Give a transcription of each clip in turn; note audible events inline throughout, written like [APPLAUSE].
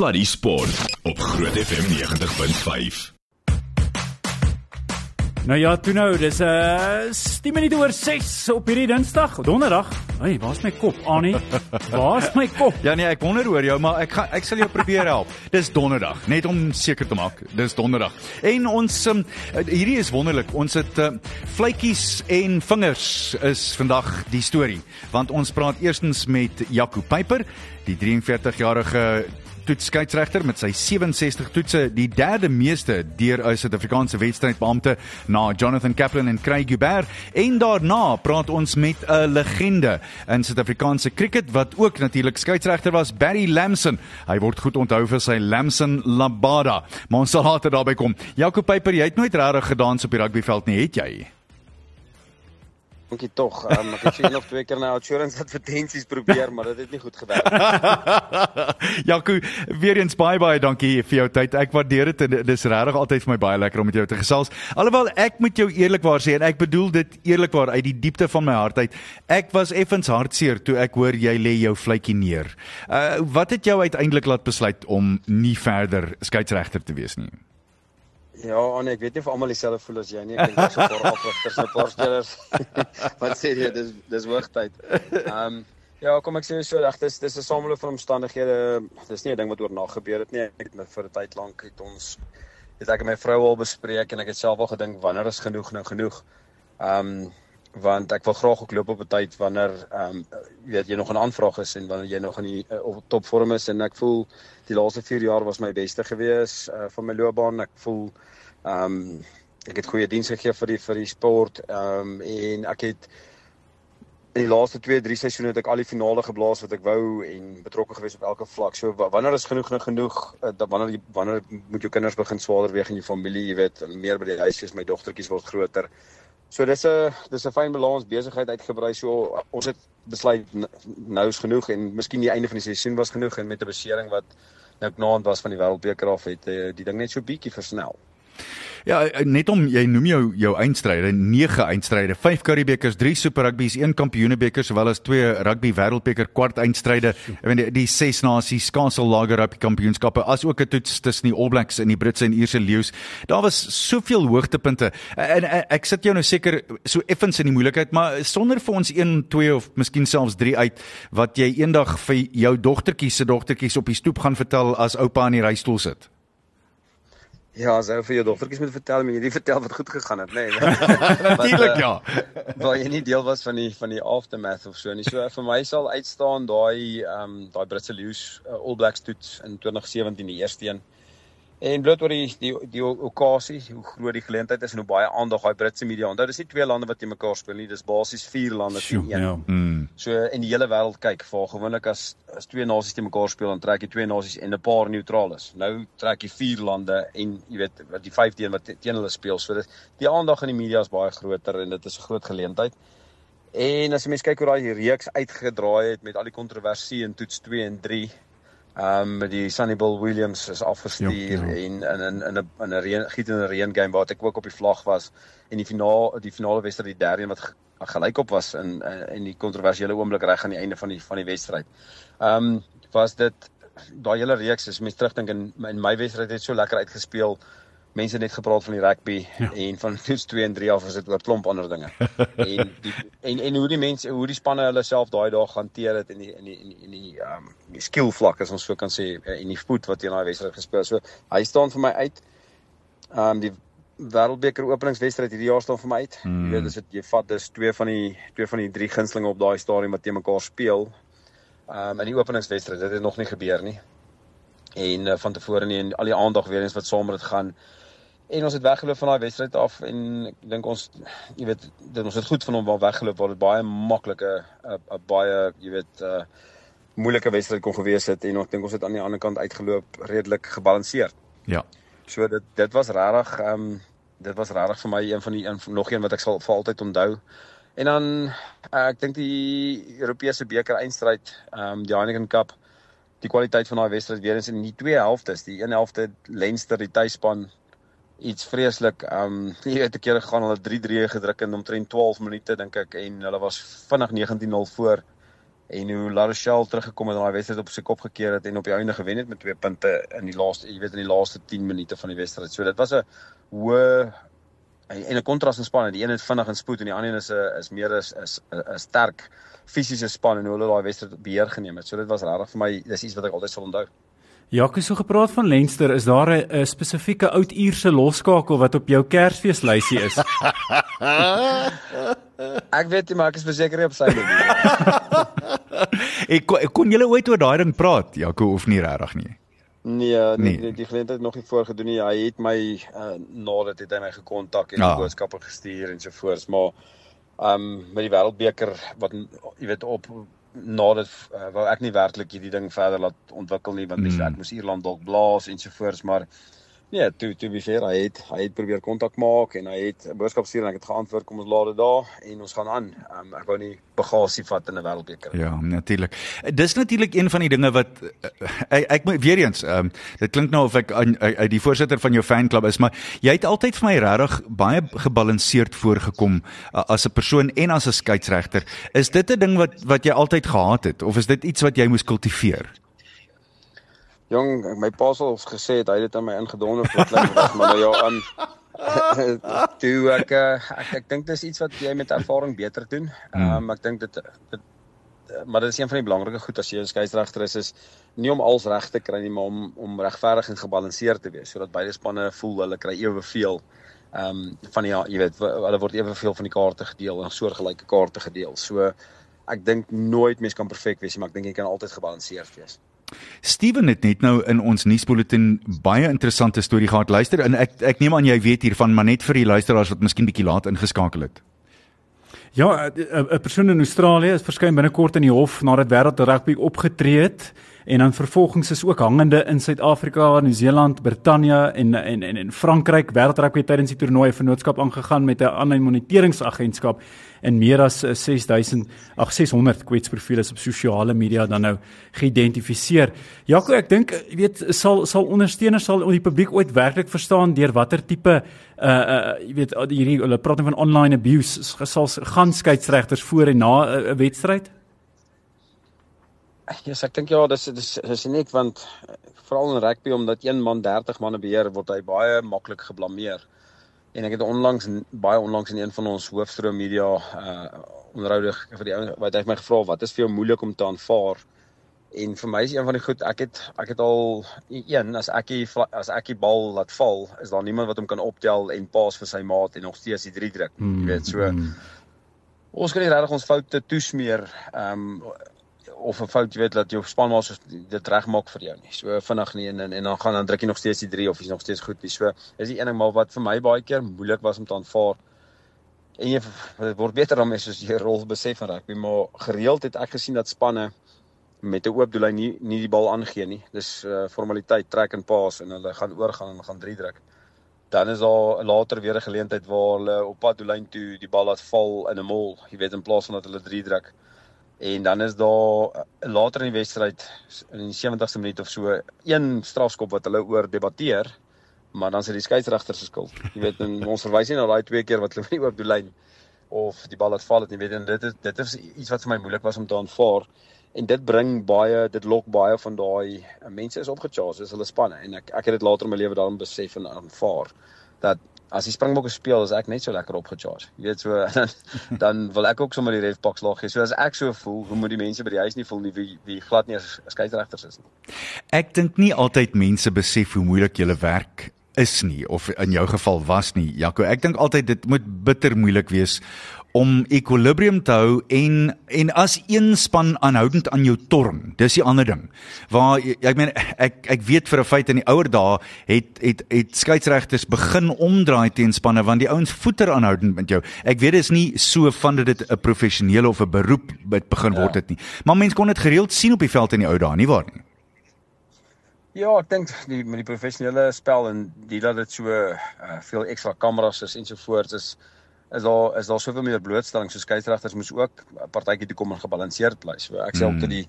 Sluddy Sport op Groot FM 90.5. Nou ja, toe nou, dis 'n uh, 10 minute oor 6 op hierdie Dinsdag, Donderdag. Hey, waar's my kop, Annie? Waar's my kop? Ja nee, ek wonder oor jou, maar ek gaan ek sal jou probeer help. Dis Donderdag, net om seker te maak. Dis Donderdag. En ons um, hierdie is wonderlik. Ons het uh, vletjies en vingers is vandag die storie, want ons praat eerstens met Jaco Pyper, die 43-jarige toetskydsregter met sy 67 toetse, die derde meeste deur 'n Suid-Afrikaanse wedstrydbeampte na Jonathan Kaplan en Craig Gubert. En daarna praat ons met 'n legende in Suid-Afrikaanse cricket wat ook natuurlik skydsregter was, Barry Lamson. Hy word goed onthou vir sy Lamson Lambada. Maar ons sal later daarby kom. Jaco Pyper, jy het nooit regtig gedans op die rugbyveld nie, het jy? Dankie tog. Um, ek het sien nog twee keer na insurance advertensies probeer, maar dit het nie goed gewerk nie. [LAUGHS] Jaco, weer eens baie baie dankie vir jou tyd. Ek waardeer dit en dit is regtig altyd vir my baie lekker om met jou te gesels. Alhoewel ek moet jou eerlikwaar sê en ek bedoel dit eerlikwaar uit die diepte van my hart uit. Ek was effens hartseer toe ek hoor jy lê jou vletjie neer. Uh wat het jou uiteindelik laat besluit om nie verder skeieregter te wees nie? Ja, Anne, ek weet nie of almal dieselfde voel as jy nie. Ek dink daar's 'n paar [LAUGHS] afrigters en 'n paar spelers [LAUGHS] wat sê jy dis dis hoogtyd. Ehm um, ja, kom ek sê so reg, dis dis 'n sameloop van omstandighede. Dis nie 'n ding wat oor nag gebeur het nie. Ek het met vir 'n tyd lank het ons het ek met my vrou al bespreek en ek het self al gedink wanneer is genoeg nou genoeg. Ehm um, want ek wil graag ook loop op 'n tyd wanneer ehm um, jy weet jy nog 'n aanvraag is en wanneer jy nog in die uh, op topvorm is en ek voel die laaste 4 jaar was my beste gewees uh, van my loopbaan. Ek voel ehm um, ek het goeie diens gegee vir die vir die sport ehm um, en ek het in die laaste 2, 3 seisoene het ek al die finale geblaas wat ek wou en betrokke gewees op elke vlak. So wanneer is genoeg nou genoeg uh, wanneer wanneer moet jou kinders begin swaarder weeg in jou familie, jy weet, meer by die huis is my dogtertjies word groter. So dis 'n dis 'n fyn balans besigheid uitgebrei. So ons het besluit nou is genoeg en miskien die einde van die seisoen was genoeg en met 'n besering wat nou knaand was van die wêreldbeker af het uh, die ding net so bietjie versnel. Ja, eh, net om jy noem jou jou eindstryde, 9 eindstryde, 5 Currybekers, 3 Super Rugby's, 1 Kampioenebekers sowel as 2 Rugby Wêreldbeker kwart eindstryde. Ek weet die, die 6 nasies Kansel Lager Rugby Kampioenskappe as ook 'n toets tussen die All Blacks en die Britse en Ierse leeu's. Daar was soveel hoogtepunte. En, en ek sit jou nou seker so effens in die moeilikheid, maar sonder vir ons 1, 2 of miskien selfs 3 uit wat jy eendag vir jou dogtertjies se dogtertjies op die stoep gaan vertel as oupa in die reistool sit. Ja, as jy vir jou dogtertjies moet vertel, moet jy nie vertel wat goed gegaan het, nê. Nee. [LAUGHS] Natuurlik ja. [LAUGHS] Waar jy nie deel was van die van die aftermath of so nie. So vir my sal uitstaan daai ehm um, daai Britse Lions uh, All Blacks toets in 2017 die eerste een. En bloot oor die die die okasie, hoe groot die geleentheid is en hoe baie aandag daai Britse media onthou. Dis nie twee lande wat teen mekaar speel nie, dis basies vier lande teen een. Ja. Mm. So in die hele wêreld kyk, vir gewoonlik as as twee nasies teen mekaar speel, dan trek jy twee nasies en 'n paar neutraal is. Nou trek jy vier lande en jy weet wat die vyfde een wat teen hulle speel. So dit die aandag in die media is baie groter en dit is 'n groot geleentheid. En as jy mens kyk hoe daai reeks uitgedraai het met al die kontroversie in toets 2 en 3 Ehm um, die Sunnybull Williams is afgestuur ja, ja. en in in in 'n in 'n reën giet in 'n reën game waar ek ook op die vlag was en die finaal die finale wedstryd die derde een wat gelyk op was in in die kontroversiële oomblik reg aan die einde van die van die wedstryd. Ehm um, was dit daai hele reeks as mens terugdink in in my wedstryd het so lekker uitgespeel mense net gepraat van die rugby ja. en van [LAUGHS] toets 2 en 3 af is dit oor klomp ander dinge. [LAUGHS] en die en en hoe die mense hoe die spanne hulle self daai dag hanteer het in die in die in die in ehm um, die skill vlak as ons so kan sê in die voet wat teen daai wedstryd gespeel. So hy staan vir my uit. Ehm um, die Wêreldbeker openingswedstryd hierdie jaar staan vir my uit. Hmm. Jy weet as dit jy vat dis twee van die twee van die drie gunstlinge op daai stadium wat teen mekaar speel. Ehm um, in die openingswedstryd dit het nog nie gebeur nie. En uh, van tevore nie en al die aandag weer eens wat saam met dit gaan en ons het weggeloop van daai wedstryd af en ek dink ons jy weet dit ons het goed van hom waar weggeloop waar dit baie maklike 'n baie jy weet 'n uh, moeilike wedstryd kon gewees het en ek dink ons het aan die ander kant uitgeloop redelik gebalanseerd. Ja. So dit dit was regtig ehm um, dit was regtig vir my een van die een nog een wat ek sal vir altyd onthou. En dan uh, ek dink die Europese beker eindstryd ehm um, die Heineken Cup die kwaliteit van daai wedstryd weer eens in die twee helftes. Die een helfte Leinster die tuisspan iets vreeslik. Um, [LAUGHS] jy weet 'n keer gegaan hulle 3-3 gedruk in omtrent 12 minute dink ek en hulle was vinnig 19-0 voor en hoe La Rochelle teruggekom het en daai wedstryd op sy kop gekeer het en op die einde gewen het met 2 punte in die laaste jy weet in die laaste 10 minute van die wedstryd. So dit was 'n hoë en 'n kontras in spanne. Die een het vinnig en spoed en die ander is 'n is meer is is 'n sterk fisiese span en hoe hulle daai wedstryd beheer geneem het. So dit was regtig vir my dis iets wat ek altyd sal onthou. Jacques so gepraat van Leinster, is daar 'n spesifieke oud uurse losskakel wat op jou Kersfeeslysie is? [LAUGHS] ek weet nie, maar ek is verseker op sy lewe. [LAUGHS] ek kon, kon julle ooit oor daai ding praat, Jacques of nie regtig nie? Nee, nee, nee, die geleentheid nog nie voorgedoen nie. Hy het my uh, nadat het hy my gekontak en ja. boodskappe gestuur en so voort, maar ehm um, met die wêreldbeker wat jy weet op nadat uh, wou ek nie werklik hierdie ding verder laat ontwikkel nie want mm. ek moes Ierland dalk blaas ensovoorts maar nee toe toe be fair hy het hy het probeer kontak maak en hy het 'n boodskap stuur en ek het geantwoord kom ons laat dit daar en ons gaan aan. Um, ek wou nie bagasie vat in 'n wêreldbeker ja natuurlik. Dis natuurlik een van die dinge wat ek, ek weer eens um, dit klink nou of ek uit die voorsitter van jou fanklub is maar jy het altyd vir my regtig baie gebalanseerd voorgekom uh, as 'n persoon en as 'n skeieregter. Is dit 'n ding wat wat jy altyd gehad het of is dit iets wat jy moes kultiveer Jong, my pa sal ons gesê het hy het dit aan my ingedonder vir klein [LAUGHS] was, maar nou ja, aan [LAUGHS] toe ek ek ek, ek dink dis iets wat jy met ervaring beter doen. Hmm. Ehm um, ek dink dit dit maar dit is een van die belangrike goed as jy 'n skeieregter is is nie om alles reg te kry nie, maar om om regverdig en gebalanseerd te wees sodat beide spanne voel hulle kry eweveel ehm um, van die jy weet hulle word eweveel van die kaarte gedeel en soortgelyke kaarte gedeel. So ek dink nooit mens kan perfek wees nie, maar ek dink jy kan altyd gebalanseerd wees. Steven het net nou in ons nuusbulletin baie interessante storie gehad. Luister en ek ek neem aan jy weet hiervan, maar net vir die luisteraars wat miskien bietjie laat ingeskakel het. Ja, 'n persoon in Australië is verskyn binnekort in die hof nadat wêreld rugby opgetree het en dan vervolgens is ook hangende in Suid-Afrika, Nieu-Seeland, Brittanje en en en in Frankryk wêreldrugby tydens die toernooi vennootskap aangegaan met 'n aanlyn moniteringsagentskap en meer as 6000 ag 600 kwetsprofiele op sosiale media dan nou geïdentifiseer. Jaco, ek dink jy weet sal sal ondersteuners sal die publiek ooit werklik verstaan deur watter tipe uh uh jy weet hierdie hulle praat van online abuse sal gaan skeieregters voor en na 'n uh, wedstryd? Yes, ek dink ja, dis dis is uniek want eh, veral in rugby omdat een man 30 manne beheer word hy baie maklik geblameer. En ek het onlangs baie onlangs in een van ons hoofstroom media uh onderhoude vir die ou wat hy het my gevra wat is vir jou moeilik om te aanvaar? En vir my is een van die goed ek het ek het al een as ek die as ek die bal laat val, is daar niemand wat hom kan optel en paas vir sy maat en nog steeds die 3 druk. Jy weet so mm. Ons kan nie regtig ons foute toesmeer. Um, of 'n fout jy weet dat jou spanmaats dit regmaak vir jou nie. So vinnig nie en, en en dan gaan dan druk jy nog steeds die 3 of jy's nog steeds goed nie. So is die een ding maar wat vir my baie keer moeilik was om te aanvaar. En jy dit word beter mens soos jy rol besef van rugby, maar gereeld het ek gesien dat spanne met 'n oop doellyn nie nie die bal aangee nie. Dis uh, formaliteit, trek en pass en hulle gaan oorgaan en gaan 3 druk. Dan is daar later weer 'n geleentheid waar hulle op pad doellyn toe die bal laat val in 'n mol, jy weet in plaas van dat hulle 3 druk. En dan is daar eh, later in die wedstryd in die 70ste minuut of so een strafskop wat hulle oor debatteer, maar dan is dit die skeieregter se skuld. Jy weet ons verwys nie na daai twee keer wat hulle [LAUGHS] nie oop die lyn of die bal het val het nie, weet en dit is dit is iets wat vir my moeilik was om te aanvaar en dit bring baie dit lok baie van daai eh, mense is opgecharge, is hulle spanne en ek ek het dit later in my lewe daarin besef en aanvaar dat as die Springbokke speel is ek net so lekker opgecharge. Jy weet so [LAUGHS] dan, dan wil ek ook sommer die ref pak slag gee. So as ek so voel, hoe moet die mense by die huis nie voel nie wie wie glad nie as skeieregters is nie. Ek dink nie altyd mense besef hoe moeilik julle werk is nie of in jou geval was nie. Jaco, ek dink altyd dit moet bitter moeilik wees om equilibrium te hou en en as een span aanhoudend aan jou torn. Dis die ander ding. Waar ek meen ek ek weet vir 'n feit in die ouer dae het het het skeieregters begin omdraai teen spanne want die ouens voeter aanhoudend met jou. Ek weet dit is nie so van dat dit 'n professionele of 'n beroep het begin word dit ja. nie. Maar mense kon dit gereeld sien op die veld in die ou dae, nie waar nie? Ja, ek dink die met die professionele spel en die dat dit so uh, veel ekstra kameras is ensovoorts is is daar is daar soveel meer blootstelling so skeieregters moes ook partytjie toe kom en gebalanseerd bly. So ek sê ook mm. dat die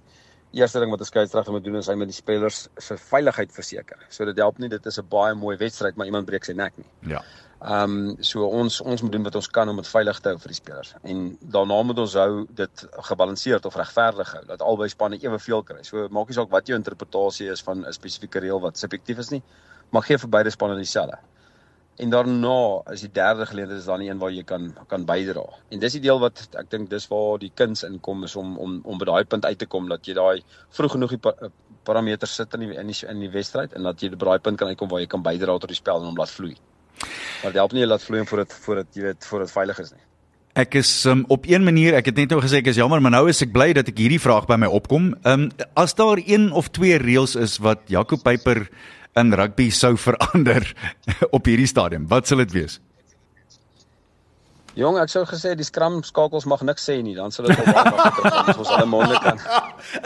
eerste ding wat 'n skeieregter moet doen is hy moet die spelers se veiligheid verseker. So dit help nie dit is 'n baie mooi wedstryd maar iemand breek sy nek nie. Ja. Ehm um, so ons ons moet doen wat ons kan om dit veilig te hou vir die spelers. En daarna moet ons hou dit gebalanseerd of regverdig hou dat albei spanne eweveel kry. So maak nie saak wat jou interpretasie is van 'n spesifieke reël wat subjektief is nie, maar gee vir beide spanne dieselfde. En daarna is die derde geleentheid is dan die een waar jy kan kan bydra. En dis die deel wat ek dink dis waar die kuns inkom is om om om by daai punt uit te kom dat jy daai vroeg genoeg die pa, parameters sit in die in die in die wedstryd en dat jy by daai punt kan uitkom waar jy kan bydra tot die spel en hom laat vloei. Maar dit help nie laat vloei voor dit voor dit jy weet voor dit veilig is nie. Ek is um, op een manier, ek het net nou gesê ek is jammer, maar nou is ek bly dat ek hierdie vraag by my opkom. Ehm um, as daar een of twee reëls is wat Jaco Peyper in rugby sou verander [LAUGHS] op hierdie stadium, wat sal dit wees? Jong, ek sou gesê die skram skakels mag niks sê nie, dan sal dit al baie makliker as ons hulle monde kan.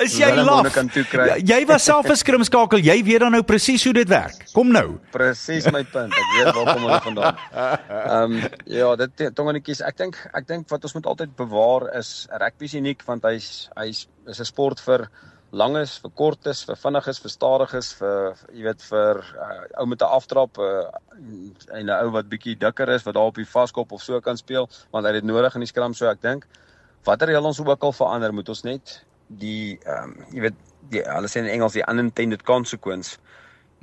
Is jy laf? Ja, jy was self 'n skram skakel, jy weet dan nou presies hoe dit werk. Kom nou. Presies my punt. Ek weet waar kom hulle vandaan. Ehm um, ja, dit tongenetjies, ek dink ek dink wat ons moet altyd bewaar is rugby is uniek want hy's hy's is 'n sport vir lang is, vir kort is, vir vinnig is, vir stadig is, vir jy weet vir uh, ou met 'n aftrap uh, en 'n ou wat bietjie dikker is wat daar op die vaskop of so kan speel, want hy het dit nodig in die skram so ek dink. Watter jy ons ook al verander, moet ons net die ehm um, jy weet die hulle sê in Engels die unintended consequence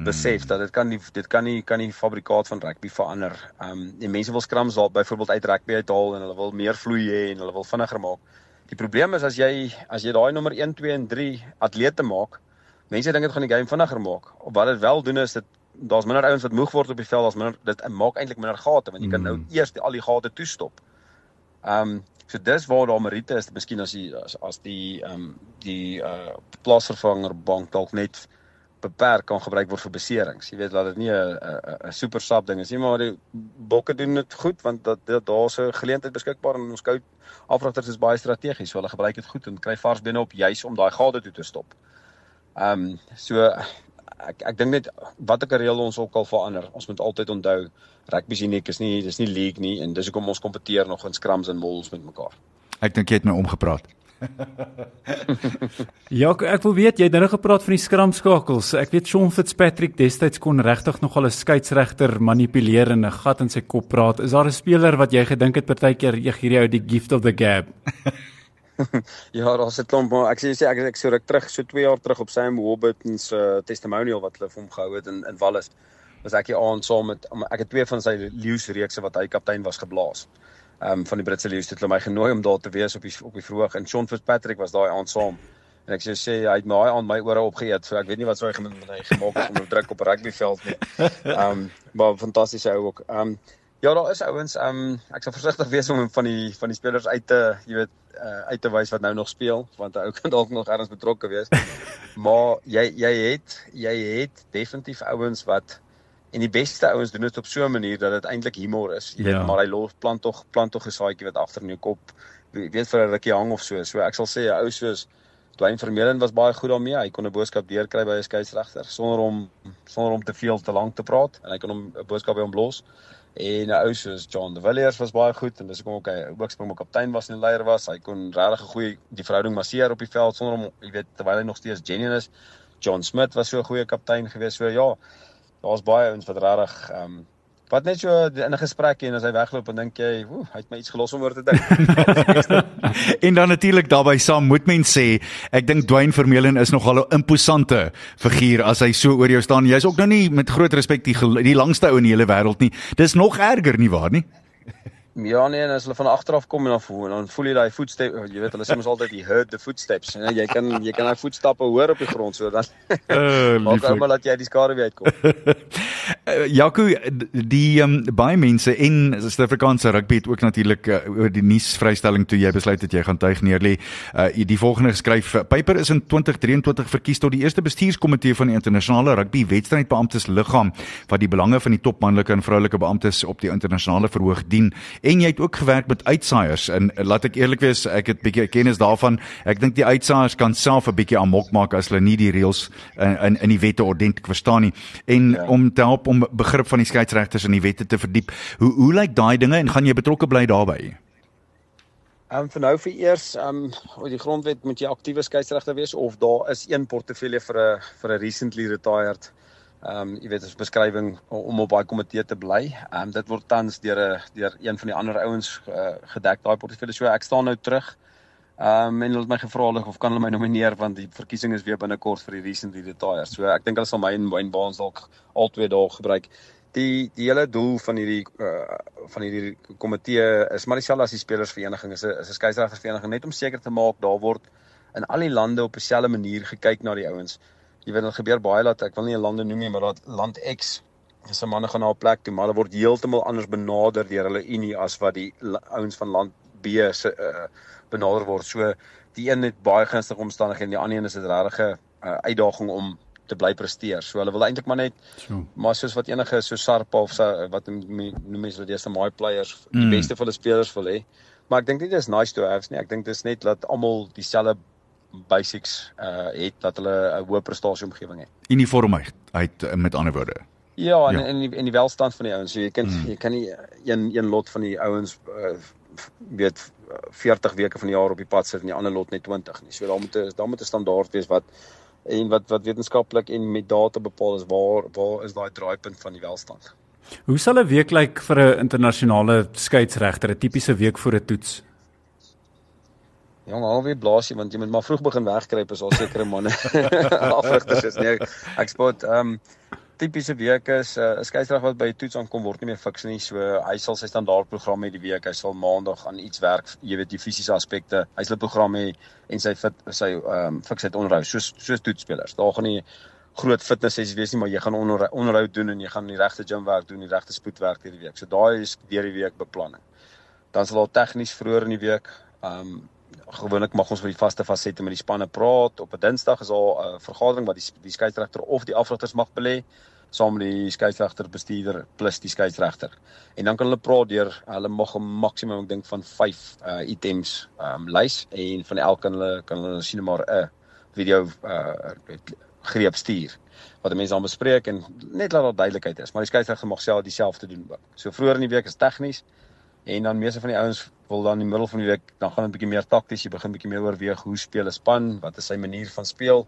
besef mm. dat dit kan nie dit kan nie kan nie fabrikaat van rugby verander. Ehm um, die mense wil skrams daar byvoorbeeld uit rugby uithaal en hulle wil meer vloei hê en hulle wil vinniger maak. Die probleem is as jy as jy daai nommer 1, 2 en 3 atlete maak, mense dink dit gaan die game vinniger maak. Of wat dit wel doen is dit daar's minder ouens wat moeg word op die veld, daar's minder dit maak eintlik minder gate want jy kan nou mm. eers die, al die gate toestop. Ehm um, so dis waar daar Marite is, miskien as die as, as die ehm um, die uh plaasvervanger bank dalk net beperk kan gebruik word vir beserings. Jy weet dat dit nie 'n 'n super sap ding is nie, maar die bokke doen dit goed want dat, daar's 'n geleentheid beskikbaar en ons skou afrigters is baie strategies. So hulle gebruik dit goed en kry vars binne op juis om daai gade toe te stop. Ehm um, so ek ek dink net wat ek reël ons ook al verander. Ons moet altyd onthou rugby se uniek is nie dis nie league nie en dis hoekom ons kompeteer nog in scrums en mauls met mekaar. Ek dink jy het my omgepraat. [LAUGHS] ja, ek wil weet jy het nou gepraat van die skramskakels. Ek weet Sean Fitzpatrick destyds kon regtig nogal 'n skeieregter manipuleer en 'n gat in sy kop praat. Is daar 'n speler wat jy gedink het partykeer jy hierdie ou die gift of the gab? [LAUGHS] [LAUGHS] ja, daar's 'n klomp, maar ek sê ek ek so ruk terug, so 2 jaar terug op Sam Hobbiton se uh, testimonial wat hulle vir hom gehou het in in Wallis. Was ek hier aan saam met ek het twee van sy leeu's reekse wat hy kaptein was geblaas um, van die Britse Lions het hulle my genooi om daar te wees op die op die vroeg en Sean Fitzpatrick was daai aand saam. En ek sê sê hy het my daai aand my ore opgeëet, so ek weet nie wat sou hy gemaak het om hom druk op rugbyveld nie. [LAUGHS] Ehm um, maar fantastiese ou ook. Ehm um, ja, daar is ouens, ehm um, ek sal versigtig wees om van die van die spelers uit te, jy weet, uh, uit te wys wat nou nog speel, want hy [LAUGHS] kan dalk nog ergens betrokke wees. maar jy jy het jy het definitief ouens wat En die beste ouens doen dit op so 'n manier dat dit eintlik humor is. Jy ja. weet, maar hy los plant tog plant tog 'n saadjie wat agter in jou kop weet vir 'n rukkie hang of so. So ek sal sê 'n ou soos Dwayne Vermeulen was baie goed daarmee. Hy kon 'n boodskap deurkry by 'n skeieregter sonder om sonder om te veel te lank te praat en hy kon hom 'n boodskap by hom los. En 'n ou soos John De Villiers was baie goed en dis hoekom ook hy ook spring kaptein was en leier was. Hy kon regtig 'n goeie die verhouding masseer op die veld sonder om jy weet terwyl hy nog steeds genuine is. John Smith was so 'n goeie kaptein geweest. So ja, daar's baie ouens wat regtig ehm um, wat net so in 'n gesprek en as hy wegloop en dink jy, "Ooh, hy het my iets gelos om oor te dink." [LAUGHS] en dan natuurlik daarbey saam moet mens sê, ek dink Dwayne Vermeulen is nogal 'n imposante figuur as hy so oor jou staan. Jy's ook nou nie met groot respek die, die langste ou in die hele wêreld nie. Dis nog erger nie waar nie? Ja nee, en as hulle van agter af kom en dan voel, dan voel jy daai voetstap, jy weet hulle sê mos altyd die heard the footsteps. En jy kan jy kan daai voetstappe hoor op die grond so dan. Uh, [LAUGHS] Maak ou maar dat jy die skare weer uitkom. uh, [LAUGHS] Jaco, die um, baie mense en Suid-Afrikaanse rugby het ook natuurlik uh, oor die nuusvrystelling toe jy besluit het jy gaan tuig neerlê. Uh, die volgende geskryf: Piper is in 2023 verkies tot die eerste bestuurskomitee van die internasionale rugby wedstrydbeamptes liggaam wat die belange van die top manlike en vroulike beamptes op die internasionale verhoog dien en jy het ook gewerk met uitsaaiers en laat ek eerlik wees, ek het bietjie kennis daarvan. Ek dink die uitsaaiers kan self 'n bietjie amok maak as hulle nie die reëls in in, in die wette ordentlik verstaan nie. En ja. om te help om begrip van die skeieregters in die wette te verdiep. Hoe hoe lyk daai dinge en gaan jy betrokke bly daarbey? Ehm um, vir nou vir eers, ehm um, die grondwet moet jy aktiewe skeieregter wees of daar is een portefeulje vir 'n vir 'n recently retired ehm um, jy weet as beskrywing om op daai komitee te bly. Ehm um, dit word tans deur 'n deur een van die ander ouens uh, gedek daai portefeulje. So ek staan nou terug. Ehm um, en hulle het my gevra of kan hulle my nomineer want die verkiesing is weer binnekort vir die recently retired. So ek dink hulle sal my en Wayne Barnes dalk altyd daar gebruik die die hele doel van hierdie uh, van hierdie komitee is maar dieselfde as die spelersvereniging is 'n is 'n skeieregtersvereniging net om seker te maak daar word in al die lande op dieselfde manier gekyk na die ouens. Jy weet dit gebeur baie dat ek wil nie 'n lande noem nie, maar dat land X is 'n manne gaan na 'n plek toe, maar hulle word heeltemal anders benader deur hulle unie as wat die ouens van land B se uh, benader word. So die een het baie gunstige omstandighede en die ander een is 'n uh, uitdaging om te bly presteer. So hulle wil eintlik maar net so. maar soos wat enige so Sarpa of so wat noem mense dit is my players die mm. beste vir hulle spelers wil hê. Maar ek dink nie dis nice to have nie. Ek dink dis net dat almal dieselfde basics uh het dat hulle 'n hoë prestasie omgewing het. Uniformheid uit met ander woorde. Ja, en ja. in die, in die welstand van die ouens. So jy kan mm. jy kan nie een een lot van die ouens uh, weet 40 weke van die jaar op die pad sit en die ander lot net 20 nie. So daar moet daar moet 'n standaard wees wat en wat wat wetenskaplik en met data bepaal is waar waar is daai draaipunt van die welstand. Hoe sal 'n week lyk vir 'n internasionale skeieregter, 'n tipiese week voor 'n toets? Jong, alweer blaas jy want jy moet maar vroeg begin wegkruip as al sekere manne [LAUGHS] afrigters is. Nee, ek spot ehm um, tipiese week is uh, 'n skeieregter wat by toets aankom word nie meer fiks nie. So hy sal sy standaardprogram hê die week. Hy sal maandag aan iets werk, jy weet die fisiese aspekte. Hy sal 'n program hê en sy fit sy ehm um, fiksheid onderhou soos soos toetsspelers. Daar gaan nie groot fitness sessies wees nie, maar jy gaan onder, onderhou doen en jy gaan die regte gym werk doen, die regte spoedwerk hierdie week. So daai is deur die week beplanning. Dan sal daar tegnies vroeër in die week ehm um, gewoonlik mag ons vir die vaste fasette met die spanne praat. Op 'n Dinsdag is daar 'n uh, vergadering wat die die skeieregter of die afrigters mag belê saam met die skeieregter bestuurder plus die skeieregter. En dan kan hulle praat deur hulle mag 'n maksimum ek dink van 5 uh items um lys en van elke kan hulle kan hulle sien maar 'n video uh greep stuur wat mense dan bespreek en net laat daar duidelikheid is. Maar die skeieregter mag self dieselfde doen ook. So vroeër in die week is tegnies en dan meeste van die ouens wil dan in die middel van die week dan gaan dit 'n bietjie meer takties, jy begin bietjie meer oorweeg hoe speel 'n span, wat is sy manier van speel.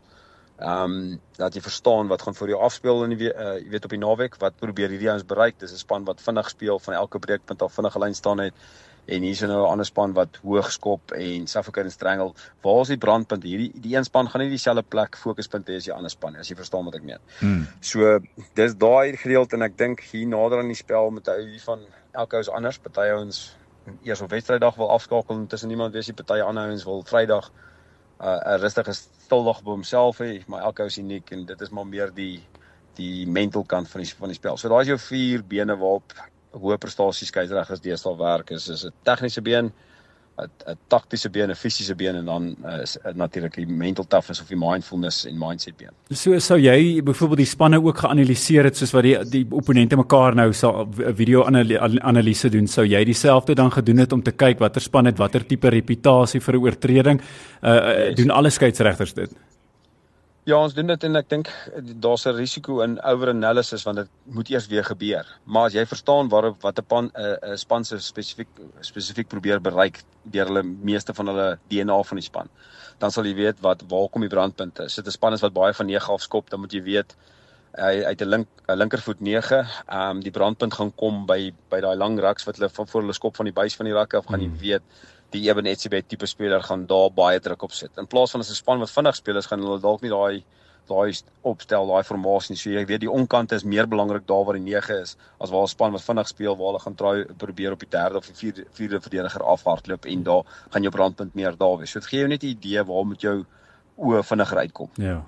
Ehm um, dat jy verstaan wat gaan vir jou afspeel in die uh, jy weet op die naweek, wat probeer hierdie ouens bereik. Dis 'n span wat vinnig speel van elke breekpunt af vinnige lyn staan het. En hier is nou 'n ander span wat hoog skop en en strangle. Waar is die brandpunt? Hierdie die een span gaan nie dieselfde plek fokuspunte hê as die ander span, as jy verstaan wat ek meen. Hmm. So dis daai gedeelte en ek dink hier nader aan die spel met hy hiervan elke ou is anders. Party ouens eers op Vrydag wil afskakel en tussen niemand weet jy party ander ouens wil Vrydag 'n uh, rustige stildag by homself hê, maar elke ou is uniek en dit is maar meer die die mental kant van die van die spel. So daai is jou vier bene waarop hoë prestasies skeieregters deesdae werk is is 'n tegniese been, 'n taktiese been, 'n fisiese been en dan uh, natuurlik die mental toughness of die mindfulness en mindset been. So sou jy byvoorbeeld die spanne ook geanaliseer het soos wat die die opponente mekaar nou sal 'n video analise doen, sou jy dieselfde dan gedoen het om te kyk watter span het watter tipe reputasie vir 'n oortreding. Uh yes. doen alle skeieregters dit? Ja, ons doen dit en ek dink daar's 'n risiko in over analysis want dit moet eers weer gebeur. Maar as jy verstaan waarop wat 'n pan 'n uh, uh, span se spesifiek spesifiek probeer bereik deur hulle meeste van hulle DNA van die span, dan sal jy weet wat waar kom die brandpunte. Sit 'n span is wat baie van 9 af skop, dan moet jy weet hy uit 'n link 'n linkervoet 9, ehm um, die brandpunt gaan kom by by daai lang raks wat hulle van voor hulle skop van die buis van die rakke af gaan jy hmm. weet die Eben Etzebeth tipe speler gaan daar baie druk op sit. In plaas van 'n span wat vinnig speel is, gaan hulle dalk nie daai daai opstel, daai formasie nie. So jy weet die onkant is meer belangrik daar waar die 9 is as waar 'n span wat vinnig speel waar hulle gaan try probeer op die derde of die vierde vierde verdediger afhardloop en daar gaan jou brandpunt meer daar wees. So dit gee jou net 'n idee waar moet jou oë vinniger uitkom. Ja.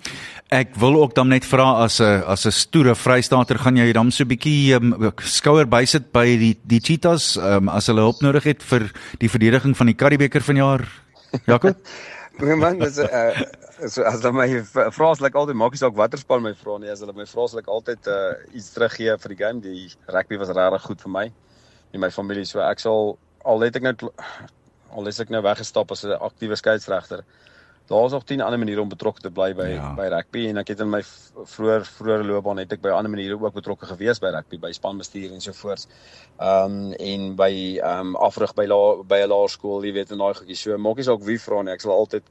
Ek wil ook dan net vra as 'n as 'n stoere Vrystater gaan jy dan so 'n bietjie um, skouer bysit by die die Cheetahs um, as hulle hulp nodig het vir die verdediging van die Karibeker vanjaar. Jaco? [LAUGHS] Man, dis uh, so as hulle my vra as ek altyd maak nie saak watter span my vra nie, as hulle my vra as ek altyd uh, iets teruggee vir die game. Die rugby was regtig goed vir my en my familie. So ek sal al het ek nou al is ek nou weggestap as 'n aktiewe skeieregter daar's nog 10 ander maniere om betrokke te bly by ja. by rugby en ek het in my vroeër vroeër loopbaan het ek by ander maniere ook betrokke gewees by rugby by spanbestuur en so voort. Ehm um, en by ehm um, afrig by la, by 'n laerskool, jy weet en daai goedjies. So maak nie saak wie vra nie, ek sal altyd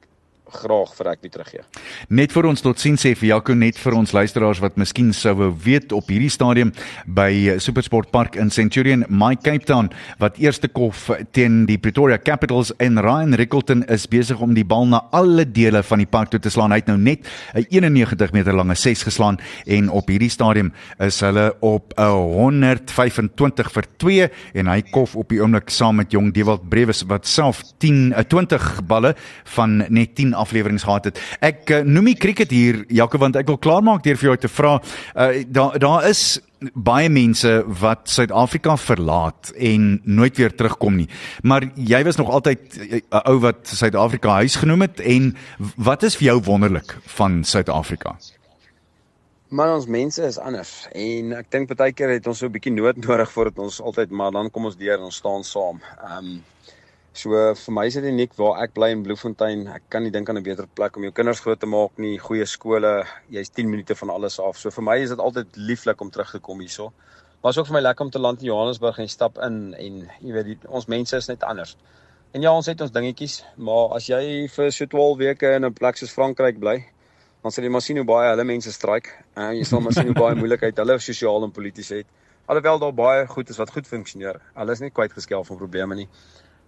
graag vir ek weer teruggee. Net vir ons tot sien sê vir Jaco net vir ons luisteraars wat miskien sou weet op hierdie stadium by Supersport Park in Centurion, my Cape Town wat eerste kof teen die Pretoria Capitals en Ryan Rickleton is besig om die bal na alle dele van die park toe te slaan. Hy het nou net 'n 91 meter lange 6 geslaan en op hierdie stadium is hulle op 'n 125 vir 2 en hy kof op die oomblik saam met Jong Dewald Brewes wat self 10 20 eh, balle van net 10 afleweringe gehad het. Ek uh, noem die cricket hier Jaco want ek wil klaarmaak deur vir jou te vra. Uh, daar daar is baie mense wat Suid-Afrika verlaat en nooit weer terugkom nie. Maar jy was nog altyd 'n uh, ou wat Suid-Afrika huis genoem het en wat is vir jou wonderlik van Suid-Afrika? Maar ons mense is anders en ek dink baie keer het ons so 'n bietjie nood [LAUGHS] nodig voordat ons altyd maar dan kom ons deur en ons staan saam. Ehm um, So vir my is dit uniek waar ek bly in Bloemfontein. Ek kan nie dink aan 'n beter plek om jou kinders groot te maak nie. Goeie skole, jy's 10 minute van alles af. So vir my is dit altyd lieflik om terug te kom hierso. Maar is ook vir my lekker om te land in Johannesburg en stap in en jy weet die, ons mense is net anders. En ja, ons het ons dingetjies, maar as jy vir so 12 weke in 'n plek soos Frankryk bly, dan sal jy maar sien hoe baie hulle mense stryk. En jy sal maar sien hoe baie moeilikheid hulle sosiaal en polities het. Alhoewel daar baie goed is wat goed funksioneer. Hulle is nie kwyt geskelf van probleme nie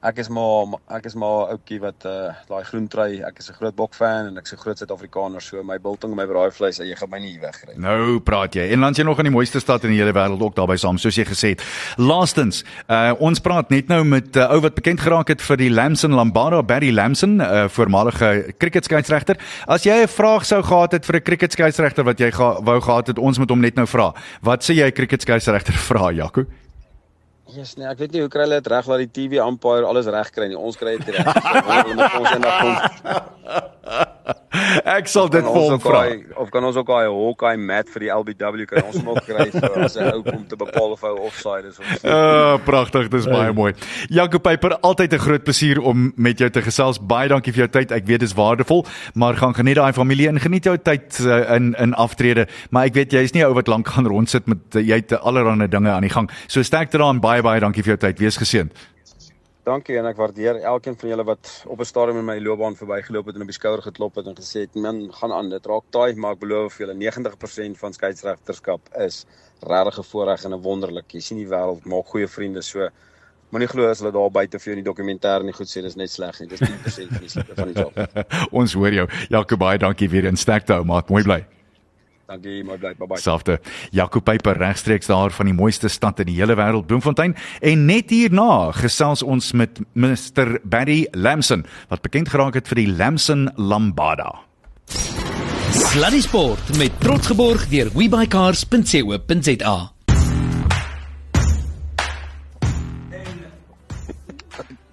ek is maar ek is maar ouetjie wat uh daai groen trui, ek is 'n groot bok fan en ek's 'n groot Suid-Afrikaner, so my biltong en my braaivleis, jy gaan my nie wegkry nie. Nou praat jy. En lands jy nog in die mooiste stad in die hele wêreld ook daarby saam, soos jy gesê het. Laastens, uh ons praat net nou met 'n uh, ou wat bekend geraak het vir die Lamson Lambada, Barry Lamson, 'n uh, voormalige cricketskeieregter. As jy 'n vraag sou gehad het vir 'n cricketskeieregter wat jy ga, wou gehad het, ons moet hom net nou vra. Wat sê jy cricketskeieregter [LAUGHS] vra, Jaco? Jesus nee, ek weet nie hoe kry hulle dit reg dat die TV umpire alles reg kry nie. Ons kry dit reg. ons eendag [LAUGHS] kom. Ek sal dit vir hom vra. Of kan ons ook daai Hawkeye mat vir die LBW kan ons hom ook kry vir as hy ou kom te bepaal of hy offside is of so. Uh, pragtig, dis baie mooi. Jaco Pyper, altyd 'n groot plesier om met jou te gesels. Baie dankie vir jou tyd. Ek weet dit is waardevol, maar gaan geniet daai familie en geniet jou tyd uh, in in aftrede. Maar ek weet jy is nie ou wat lank gaan rondsit met jy het allerlei dinge aan die gang. So sterkte daaraan. Baie baie dankie vir jou tyd. Wees geseënd. Dankie en ek waardeer elkeen van julle wat op 'n stadium in my loopbaan verbygeloop het en op die skouer geklop het en gesê het, "Man, gaan aan, dit raak taai, maar ek belowe vir julle 90% van skeieregterskap is regtig 'n voorreg en 'n wonderlik. Jy sien die wêreld maak goeie vriende, so moenie glo as hulle daar buite vir jou in die dokumentêr nie goed sê dis net sleg nie. Dis 10% van die van die job. [LAUGHS] Ons hoor jou. Jakob, baie dankie weer in sterkte ou maat. Mooi bly. Dankie, mooi bly. Bye bye. Selfde. Jaco Pyper regstreeks daar van die mooiste stad in die hele wêreld, Bloemfontein. En net hierna gesels ons met Mr Barry Lamson wat bekend geraak het vir die Lamson Lambada. Sluddy Sport met trots geborg deur webycars.co.za.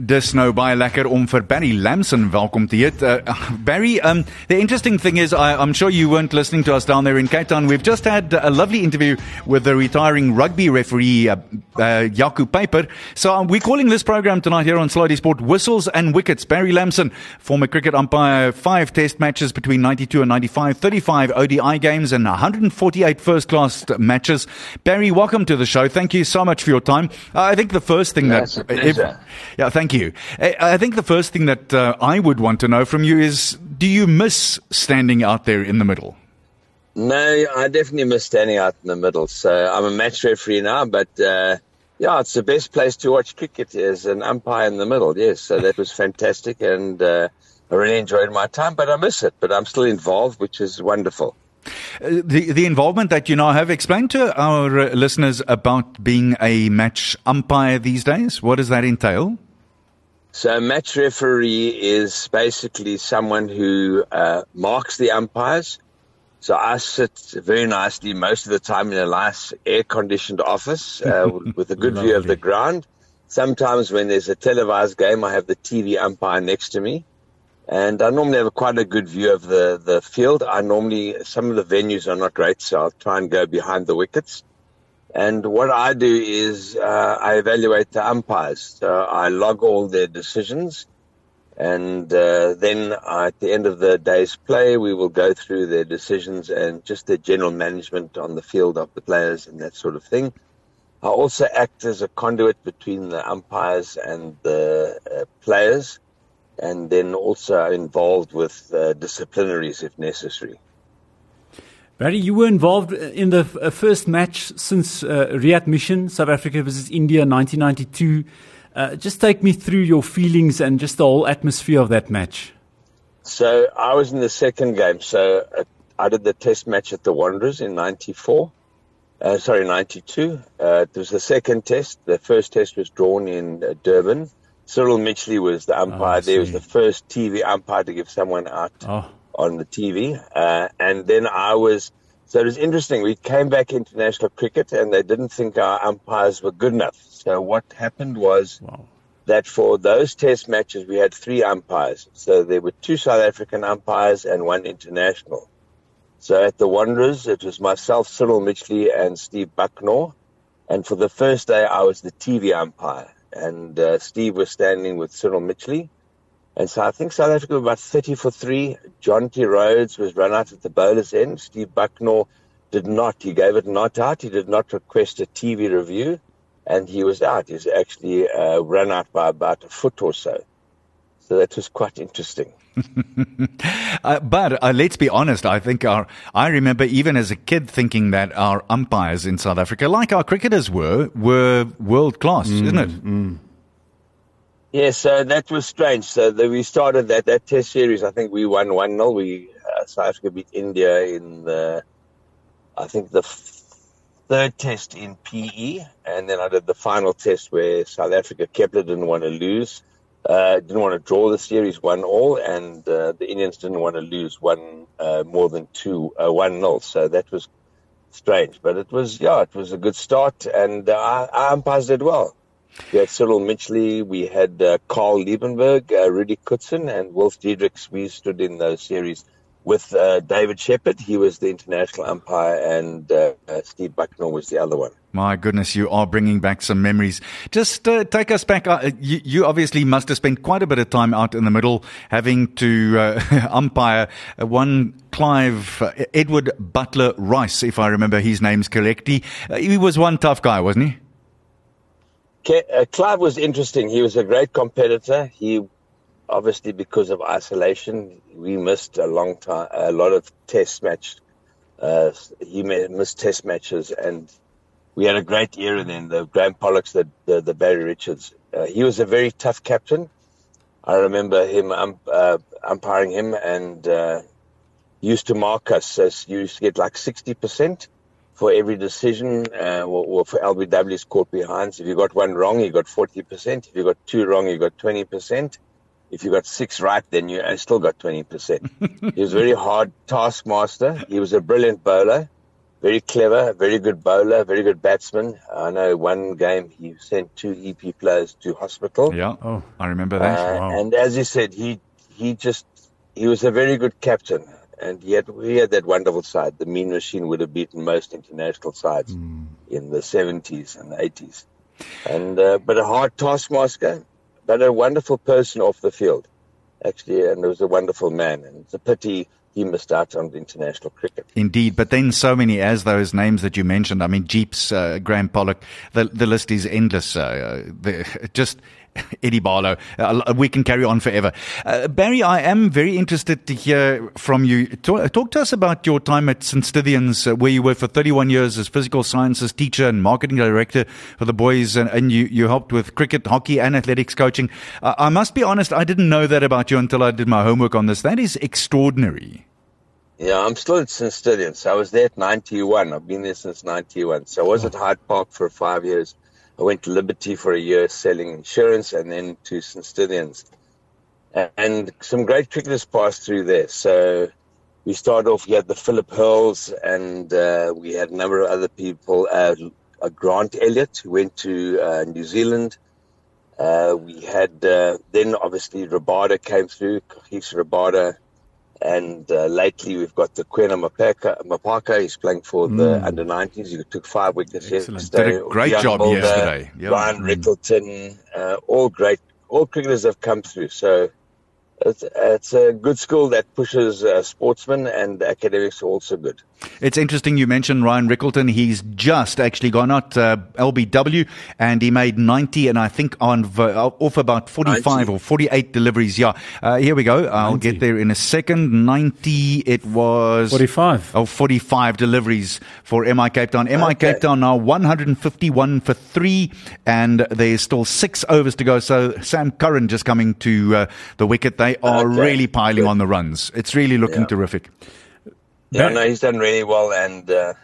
Dis nou baie lekker om vir Barry Lamson welkom te heet. Uh, Barry, um, the interesting thing is, I, I'm sure you weren't listening to us down there in Cape Town. We've just had a lovely interview with the retiring rugby referee, uh, uh, Piper. So um, we're calling this program tonight here on Slidey Sport Whistles and Wickets. Barry Lamson, former cricket umpire, five test matches between 92 and 95, 35 ODI games and 148 first class matches. Barry, welcome to the show. Thank you so much for your time. I think the first thing That's that... If, yeah, thank you. I think the first thing that uh, I would want to know from you is do you miss standing out there in the middle? No, I definitely miss standing out in the middle. So I'm a match referee now, but uh, yeah, it's the best place to watch cricket is an umpire in the middle. Yes, so that was fantastic, and uh, I really enjoyed my time. But I miss it. But I'm still involved, which is wonderful. Uh, the the involvement that you now have explained to our uh, listeners about being a match umpire these days. What does that entail? So a match referee is basically someone who uh, marks the umpires. So I sit very nicely most of the time in a nice air-conditioned office uh, [LAUGHS] with a good view of the ground. Sometimes when there's a televised game, I have the TV umpire next to me. And I normally have quite a good view of the, the field. I normally, some of the venues are not great, so I'll try and go behind the wickets. And what I do is uh, I evaluate the umpires. So I log all their decisions And uh, then at the end of the day's play, we will go through their decisions and just their general management on the field of the players and that sort of thing. I also act as a conduit between the umpires and the uh, players, and then also involved with uh, disciplinaries if necessary. Barry, you were involved in the uh, first match since uh, readmission, South Africa versus India, 1992. Uh, just take me through your feelings and just the whole atmosphere of that match. So I was in the second game. So uh, I did the test match at the Wanderers in '94. Uh, sorry, '92. Uh, it was the second test. The first test was drawn in uh, Durban. Cyril Mitchley was the umpire. Oh, there was the first TV umpire to give someone out Oh, on the TV. Uh, and then I was, so it was interesting. We came back international cricket and they didn't think our umpires were good enough. So what happened was wow. that for those test matches, we had three umpires. So there were two South African umpires and one international. So at the Wanderers, it was myself, Cyril Mitchley, and Steve Bucknor. And for the first day, I was the TV umpire. And uh, Steve was standing with Cyril Mitchley. And so I think South Africa were about 30 for three. John T. Rhodes was run out at the bowler's end. Steve Bucknor did not. He gave it not out. He did not request a TV review. And he was out. He was actually uh, run out by about a foot or so. So that was quite interesting. [LAUGHS] Uh, but uh, let's be honest. I think our I remember even as a kid thinking that our umpires in South Africa, like our cricketers were, were world class, isn't it? Yeah, so that was strange. So the, we started that, that test series. I think we won 1 0. We, uh, South Africa beat India in the, I think the f- third test in PE. And then I did the final test where South Africa, Kepler didn't want to lose, uh, didn't want to draw the series 1 all. And uh, the Indians didn't want to lose one uh, more than two, uh, 1 0. So that was strange. But it was, yeah, it was a good start. And uh, our, our umpires did well. We had Cyril Mitchley, we had uh, Carl Liebenberg, uh, Rudy Kutzen, and Wolf Diedrichs. We stood in those series with uh, David Shepard. He was the international umpire, and uh, uh, Steve Bucknor was the other one. My goodness, you are bringing back some memories. Just uh, take us back. Uh, you, you obviously must have spent quite a bit of time out in the middle, having to uh, [LAUGHS] umpire one Clive Edward Butler Rice, if I remember his names correctly. He was one tough guy, wasn't he? Uh, Clive was interesting. He was a great competitor. He obviously because of isolation, we missed a long time, a lot of test match. Uh, he missed test matches, and we had a great era then. The Graham Pollocks, the the, the Barry Richards. Uh, he was a very tough captain. I remember him um, uh, umpiring him, and uh, used to mark us as you used to get like sixty percent for every decision, uh, or, or for LBW's caught behinds. If you got one wrong, you got 40%. If you got two wrong, you got 20%. If you got six right, then you uh, still got 20%. [LAUGHS] he was a very hard taskmaster. He was a brilliant bowler, very clever, very good bowler, very good batsman. I know one game he sent two EP players to hospital. Yeah. Oh. I remember that. Uh, Wow. And as you said, he he just he was a very good captain, and yet we had that wonderful side. The Mean Machine would have beaten most international sides in the seventies and eighties, and uh, but a hard taskmaster, but a wonderful person off the field, actually, and he was a wonderful man. And it's a pity he missed out on the international cricket. Indeed, but then so many as those names that you mentioned. I mean, Jeeps, uh, Graham Pollock. The the list is endless. Uh, the, [LAUGHS] just [LAUGHS] Eddie Barlow. Uh, we can carry on forever. Uh, Barry, I am very interested to hear from you. Talk, talk to us about your time at St. Stithians, uh, where you were for 31 years as physical sciences teacher and marketing director for the boys, and, and you, you helped with cricket, hockey, and athletics coaching. Uh, I must be honest, I didn't know that about you until I did my homework on this. That is extraordinary. Yeah, I'm still at St. Stithians. I was there at 91. I've been there since 91. So I was at Hyde Park for five years. I went to Liberty for a year selling insurance and then to St. Stithians. And some great cricketers passed through there. So we started off, we had the Philip Hurls and uh, we had a number of other people. Uh, uh, Grant Elliott, who went to uh, New Zealand. Uh, we had, uh, then obviously Rabada came through, Kagiso Rabada. And uh, lately we've got the Quena Mapaka, Mapaka. He's playing for the under 19s. He took five wickets Excellent. yesterday. Did a great Young job Mulder, yesterday. Yeah. Ryan Mm. Rickleton, uh, all great. All cricketers have come through. So it's, it's a good school that pushes uh, sportsmen and academics are also good. It's interesting you mentioned Ryan Rickleton. He's just actually gone out uh, LBW and he made 90 and I think on uh, off about 45 90. or 48 deliveries. Yeah. Uh, here we go. I'll 90. get there in a second. 90 it was 45. Oh 45 deliveries for MI Cape Town. MI okay. Cape Town now 151 for 3 and there's still 6 overs to go. So Sam Curran just coming to uh, the wicket. They are [LAUGHS] okay. really piling Good. on the runs. It's really looking yeah. terrific. Yeah, no, he's done really well, and uh,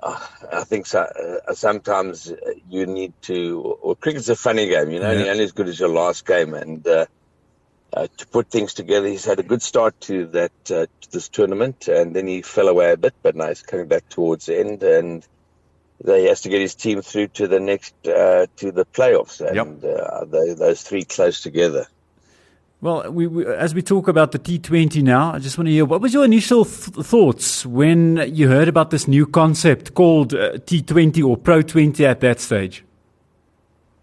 uh I think so, uh, sometimes you need to. Well, cricket's a funny game, you know. Yeah. You're only as good as your last game, and uh, uh, to put things together, he's had a good start to that uh, to this tournament, and then he fell away a bit, but now he's coming back towards the end, and he has to get his team through to the next to the playoffs, and yep. they, those three close together. Well, we, we, as we talk about the T20 now, I just want to hear what was your initial th- thoughts when you heard about this new concept called uh, T20 or Pro 20 at that stage?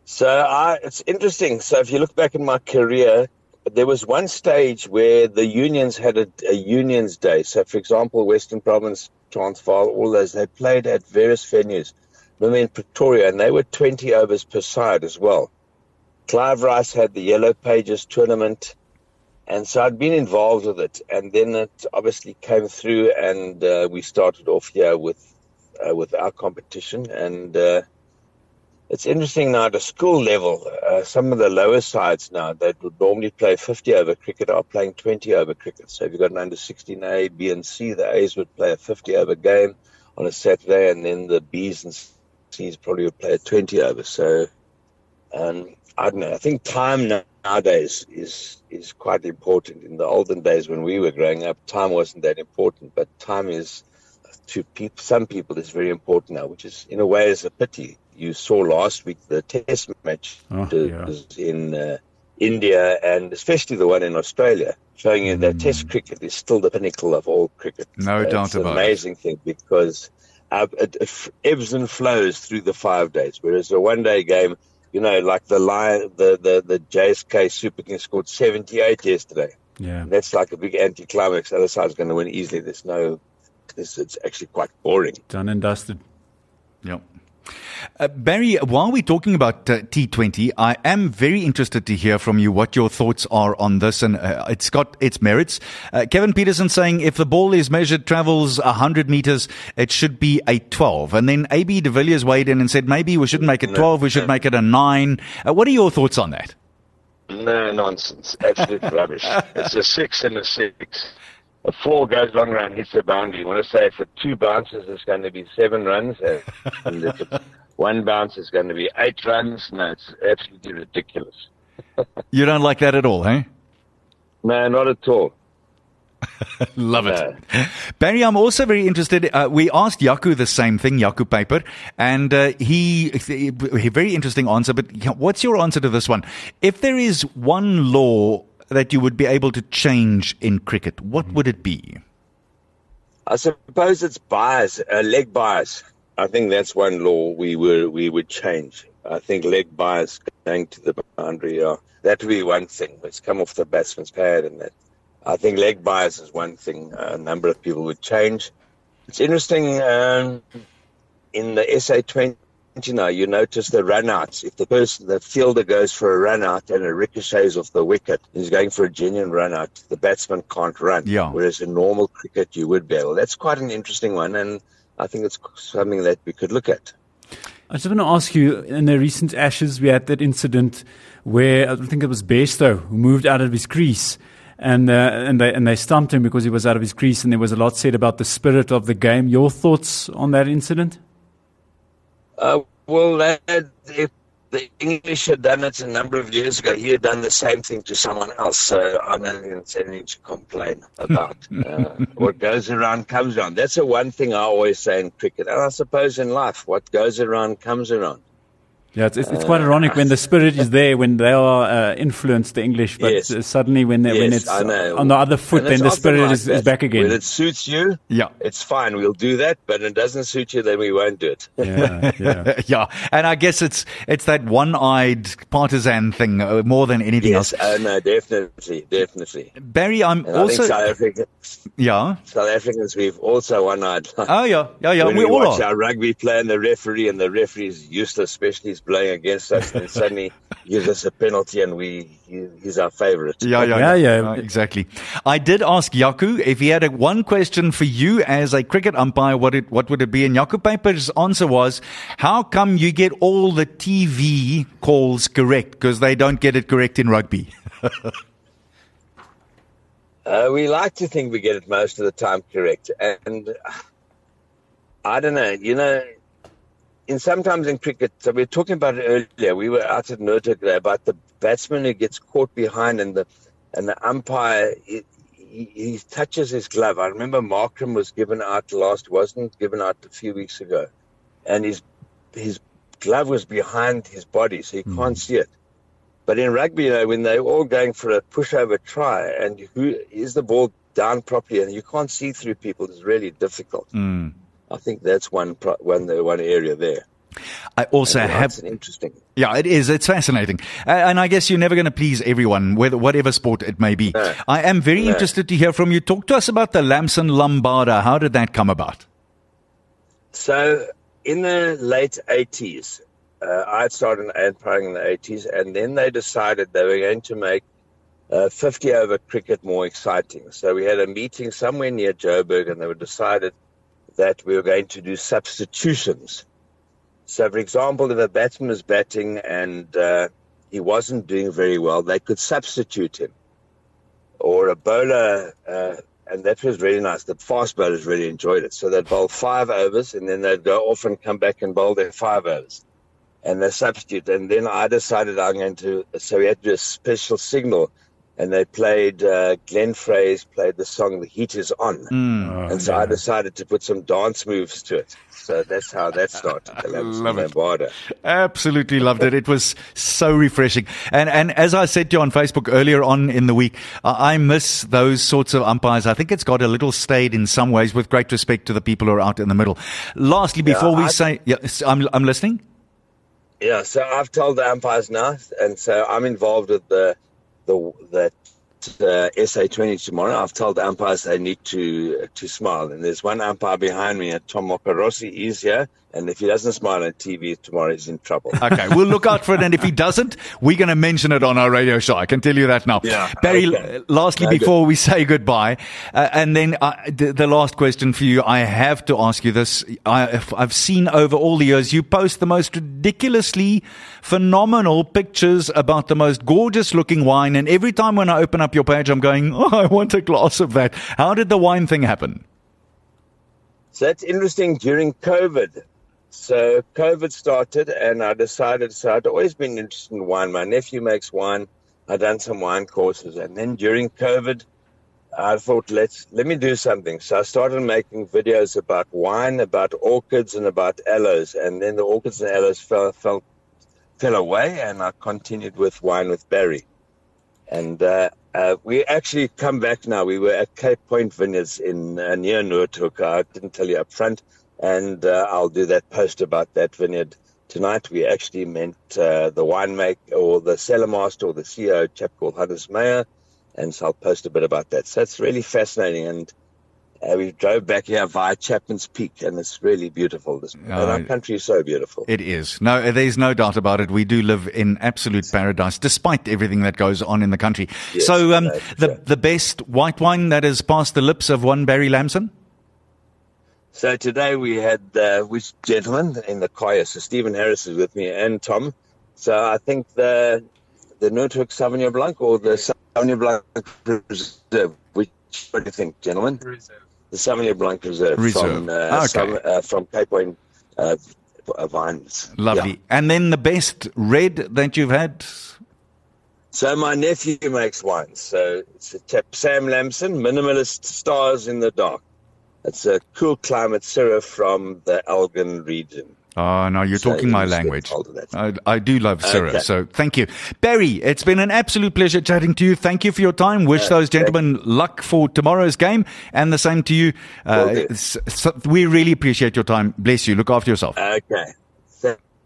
So I, it's interesting. So if you look back in my career, there was one stage where the unions had a, a unions day. So, for example, Western Province, Transvaal, all those, they played at various venues. Remember in Pretoria, and they were 20 overs per side as well. Clive Rice had the Yellow Pages tournament, and so I'd been involved with it. And then it obviously came through, and uh, we started off here with uh, with our competition. And uh, it's interesting now at a school level, uh, some of the lower sides now that would normally play 50 over cricket are playing 20 over cricket. So if you've got an under 16 A, B, and C, the A's would play a 50 over game on a Saturday, and then the B's and C's probably would play a 20 over. So um, I don't know. I think time nowadays is is quite important. In the olden days when we were growing up, time wasn't that important, but time is to people, some people is very important now, which is in a way is a pity. You saw last week the Test match oh, yeah. in uh, India and especially the one in Australia, showing you mm. that Test hmm. cricket is still the pinnacle of all cricket. No uh, doubt about it. It's an amazing thing because uh, it, it ebbs and flows through the five days, whereas a one-day game you know, like the line, the, the, the JSK Super King scored 78 yesterday. Yeah. And that's like a big anticlimax. The other side's going to win easily. There's no, it's, it's actually quite boring. Done and dusted. Yep. Uh, Barry, while we're talking about uh, T20, I am very interested to hear from you what your thoughts are on this, and uh, it's got its merits. Uh, Kevin Peterson saying if the ball is measured, travels 100 meters, it should be a 12. And then AB de Villiers weighed in and said maybe we shouldn't make it 12, we should make it a 9. Uh, what are your thoughts on that? No, nonsense. Absolute [LAUGHS] rubbish. It's a 6 and a 6 a four goes long run, hits the boundary. You want to say for two bounces, it's going to be seven runs, [LAUGHS] and if one bounce is going to be eight runs. No, it's absolutely ridiculous. [LAUGHS] you don't like that at all, eh? No, not at all. [LAUGHS] Love it. No. Barry, I'm also very interested. Uh, we asked Yaku the same thing, Yaku Paper, and uh, he, he, very interesting answer. But what's your answer to this one? If there is one law that you would be able to change in cricket, what would it be? I suppose it's bias, uh, leg bias. I think that's one law we would we would change. I think leg bias going to the boundary, uh, that would be one thing. It's come off the batsman's pad, and that. I think leg bias is one thing a number of people would change. It's interesting um, in the SA20 you know, you notice the runouts. If the person, the fielder goes for a run out and it ricochets off the wicket, he's going for a genuine run out. The batsman can't run. Yeah. Whereas in normal cricket, you would be able. That's quite an interesting one. And I think it's something that we could look at. I just want to ask you in the recent Ashes, we had that incident where I think it was Bairstow who moved out of his crease. And, uh, and they and they stumped him because he was out of his crease, and there was a lot said about the spirit of the game. Your thoughts on that incident? Uh, well, that, if the English had done it a number of years ago, he had done the same thing to someone else. So I don't think it's anything to complain about. [LAUGHS] uh, what goes around comes around. That's the one thing I always say in cricket, and I suppose in life, what goes around comes around. Yeah, it's, it's, it's quite ironic when the [LAUGHS] spirit is there when they are uh, influenced the English, but Yes. uh, suddenly when they, when it's on the other foot, then the spirit like is, is that. back When again. it suits you, Yeah. it's fine. We'll do that. But it doesn't suit you, then we won't do it. Yeah, yeah. [LAUGHS] yeah, and I guess it's it's that one-eyed partisan thing uh, more than anything yes, else. oh no, definitely, definitely. Barry, I'm And I also think South, Africa, yeah. South Africans, we've also one-eyed. Oh yeah, yeah, yeah. [LAUGHS] when we we, all watch are. our rugby play and the referee and the referee is useless, especially he's blowing against us, and [LAUGHS] suddenly gives us a penalty and we he, he's our favourite. Yeah, yeah, Yeah, yeah, yeah. Exactly. I did ask Yaku if he had a, one question for you as a cricket umpire. What it what would it be? And Yaku Paper's answer was, "How come you get all the TV calls correct? Because they don't get it correct in rugby." [LAUGHS] Uh, we like to think we get it most of the time correct, and uh, I don't know. You know, in sometimes in cricket, so we were talking about it earlier. We were out at Nurtuk about the batsman who gets caught behind, and the and the umpire he, he, he touches his glove. I remember Markram was given out last, wasn't given out a few weeks ago, and his his glove was behind his body, so you can't see it. But in rugby, you know, when they're all going for a pushover try and who is the ball down properly and you can't see through people, it's really difficult. Mm. I think that's one pro- one one area there. I also Yeah, have interesting. Yeah, it is. It's fascinating. Uh, and I guess you're never going to please everyone, whether, whatever sport it may be. No. I am very No. interested to hear from you. Talk to us about the Lamson Lombarda. How did that come about? So in the late 80s, uh, I started umpiring in the 80s, and then they decided they were going to make uh, 50 over cricket more exciting. So we had a meeting somewhere near Joburg, and they were decided that we were going to do substitutions. So, for example, if a batsman was batting and uh, he wasn't doing very well, they could substitute him. Or a bowler, uh, and that was really nice. The fast bowlers really enjoyed it. So they'd bowl five overs, and then they'd go off and come back and bowl their five overs. And they substitute. And then I decided I'm going to, so we had to do a special signal. And they played, uh, Glenn Frey's played the song The Heat Is On. and so I decided to put some dance moves to it. So that's how that started. The Lamson [LAUGHS] Love it. Lambada. Absolutely loved it. It was so refreshing. And and as I said to you on Facebook earlier on in the week, I I miss those sorts of umpires. I think it's got a little stayed in some ways with great respect to the people who are out in the middle. Lastly, before we I- say, yeah, s- I'm, I'm listening. Yeah, so I've told the umpires now, and so I'm involved with the the that uh, SA twenty tomorrow. I've told the umpires they need to to smile, and there's one umpire behind me, uh, Tom Mokarosi. He's here, and if he doesn't smile on TV tomorrow, he's in trouble. [LAUGHS] Okay, we'll look out for it. And if he [LAUGHS] doesn't, we're going to mention it on our radio show. I can tell you that now. Yeah, Barry, okay. lastly, Okay. before we say goodbye, uh, and then uh, the, the last question for you, I have to ask you this. I, I've seen over all the years, you post the most ridiculously phenomenal pictures about the most gorgeous looking wine. And every time when I open up your page, I'm going, oh, I want a glass of that. How did the wine thing happen? So that's interesting during COVID. So COVID started, and I decided. So I'd always been interested in wine. My nephew makes wine. I'd done some wine courses, and then during COVID, I thought, let's let me do something. So I started making videos about wine, about orchids, and about aloes. And then the orchids and aloes fell fell fell away, and I continued with wine with Barry. And uh, uh, we actually come back now. We were at Cape Point Vineyards in uh, near Noordhoek. I didn't tell you up front, and uh, I'll do that post about that vineyard tonight. We actually met uh, the winemaker or the cellar master or the CEO, chap called Hannes Meyer, and so I'll post a bit about that. So it's really fascinating, and uh, we drove back here via Chapman's Peak, and it's really beautiful. This, and Oh, our country is so beautiful. It is. No, there's no doubt about it. We do live in absolute paradise, despite everything that goes on in the country. Yes, so, um, no, the sure. the best white wine that has passed the lips of one Barry Lamson. So today we had uh, which gentleman in the choir. So Stephen Harris is with me and Tom. So I think the the Noordhoek Sauvignon Blanc or the Sauvignon Blanc Reserve. Which what do you think, gentlemen? Reserve. The Sauvignon Blanc Reserve, Reserve. from uh, Okay. some, uh, from Cape Point uh, uh, vines. Lovely. Yeah. And then the best red that you've had. So my nephew makes wines. So it's a chap, Sam Lamson, minimalist stars in the dark. It's a cool climate Syrah from the Elgin region. Oh, now you're So talking my you just get language. told of that. I, I do love Surah, Okay. so thank you. Barry, it's been an absolute pleasure chatting to you. Thank you for your time. Wish those gentlemen luck for tomorrow's game and the same to you. Uh, Will do. s- s- we really appreciate your time. Bless you. Look after yourself. Okay.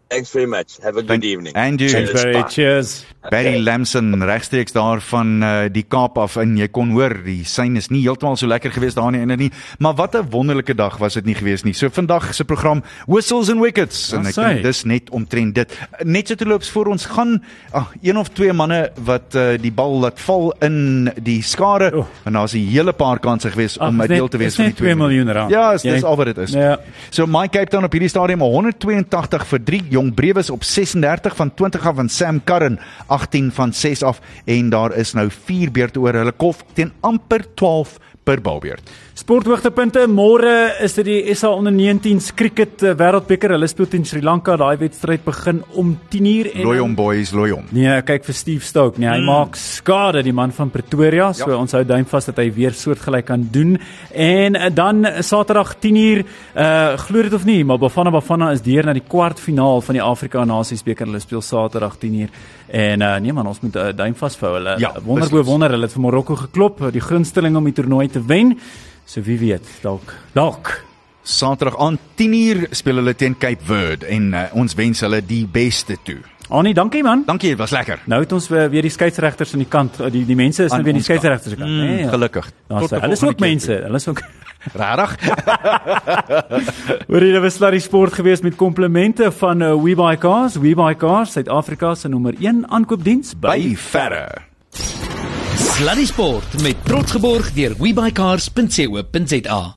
Th- Thanks very much. Have a good Thank- evening. and you. Thanks Cheers, very bye. cheers. Barry Lamson regstreeks daar van uh, die Kaap af en jy kon hoor die sein is nie heeltemal so lekker geweest daar nie en nie maar wat 'n wonderlike dag was dit nie geweest nie. So vandag se program Whistles and Wickets en Ja, ek sê. dink dis net omtrent dit. Net so terloops voor ons gaan ag een of twee manne wat uh, die bal laat val in die skare Oh. en daar's 'n hele paar kansse geweest om net- deel te wees van die net 2 miljoen rand. Ja, dis dis al wat dit is. Ja. So my Cape Town op hierdie stadium 182 vir 3, Jong Brewes op 36 van 20 af van Sam Curran 18 van 6 af en daar is nou 4 beurte oor hulle kof teen amper 12 per balbeurt. Sporthoogtepunte môre is dit die SA onder 19s cricket eh, wêreldbeker. Hulle speel teen Sri Lanka. Daai wedstryd begin om 10uur en Looi hom boys, looi hom. Nee, kyk vir Steve Stoke, nee, hy mm. maak skade die man van Pretoria. So Ja. ons hou duim vas dat hy weer soortgelyk kan doen. En uh, dan uh, Saterdag 10uur, uh glo dit of nie, maar Bafana Bafana is deur na die kwartfinaal van die Afrika Nasies beker. Hulle speel Saterdag 10uur. En uh nee man, ons moet uh, duim vasvou. Hulle Ja, wonder bo wonder, hulle het vir Marokko geklop, die gunsteling om die toernooi te wen. So wie weet, dalk dalk Saterdag aan 10uur speel hulle teen Cape Verde en uh, ons wens hulle die beste toe. Annie, dankie man. Dankie, dit was lekker. Nou het ons uh, weer die skeieregters aan die kant. Uh, die die mense is Aan nou weer die skeieregters se kant. Mm, Nee, ja. gelukkig. Daar's hulle is ook mense, hulle is ook [LAUGHS] Regtig? [LAUGHS] Oor hier was Larry Sport geweest met komplimente van uh, WeBuyCars, WeBuyCars, Suid-Afrika se nommer 1 aankoopdiens by By verre. Sluddy Sport met trots geborg deur webycars.co.za.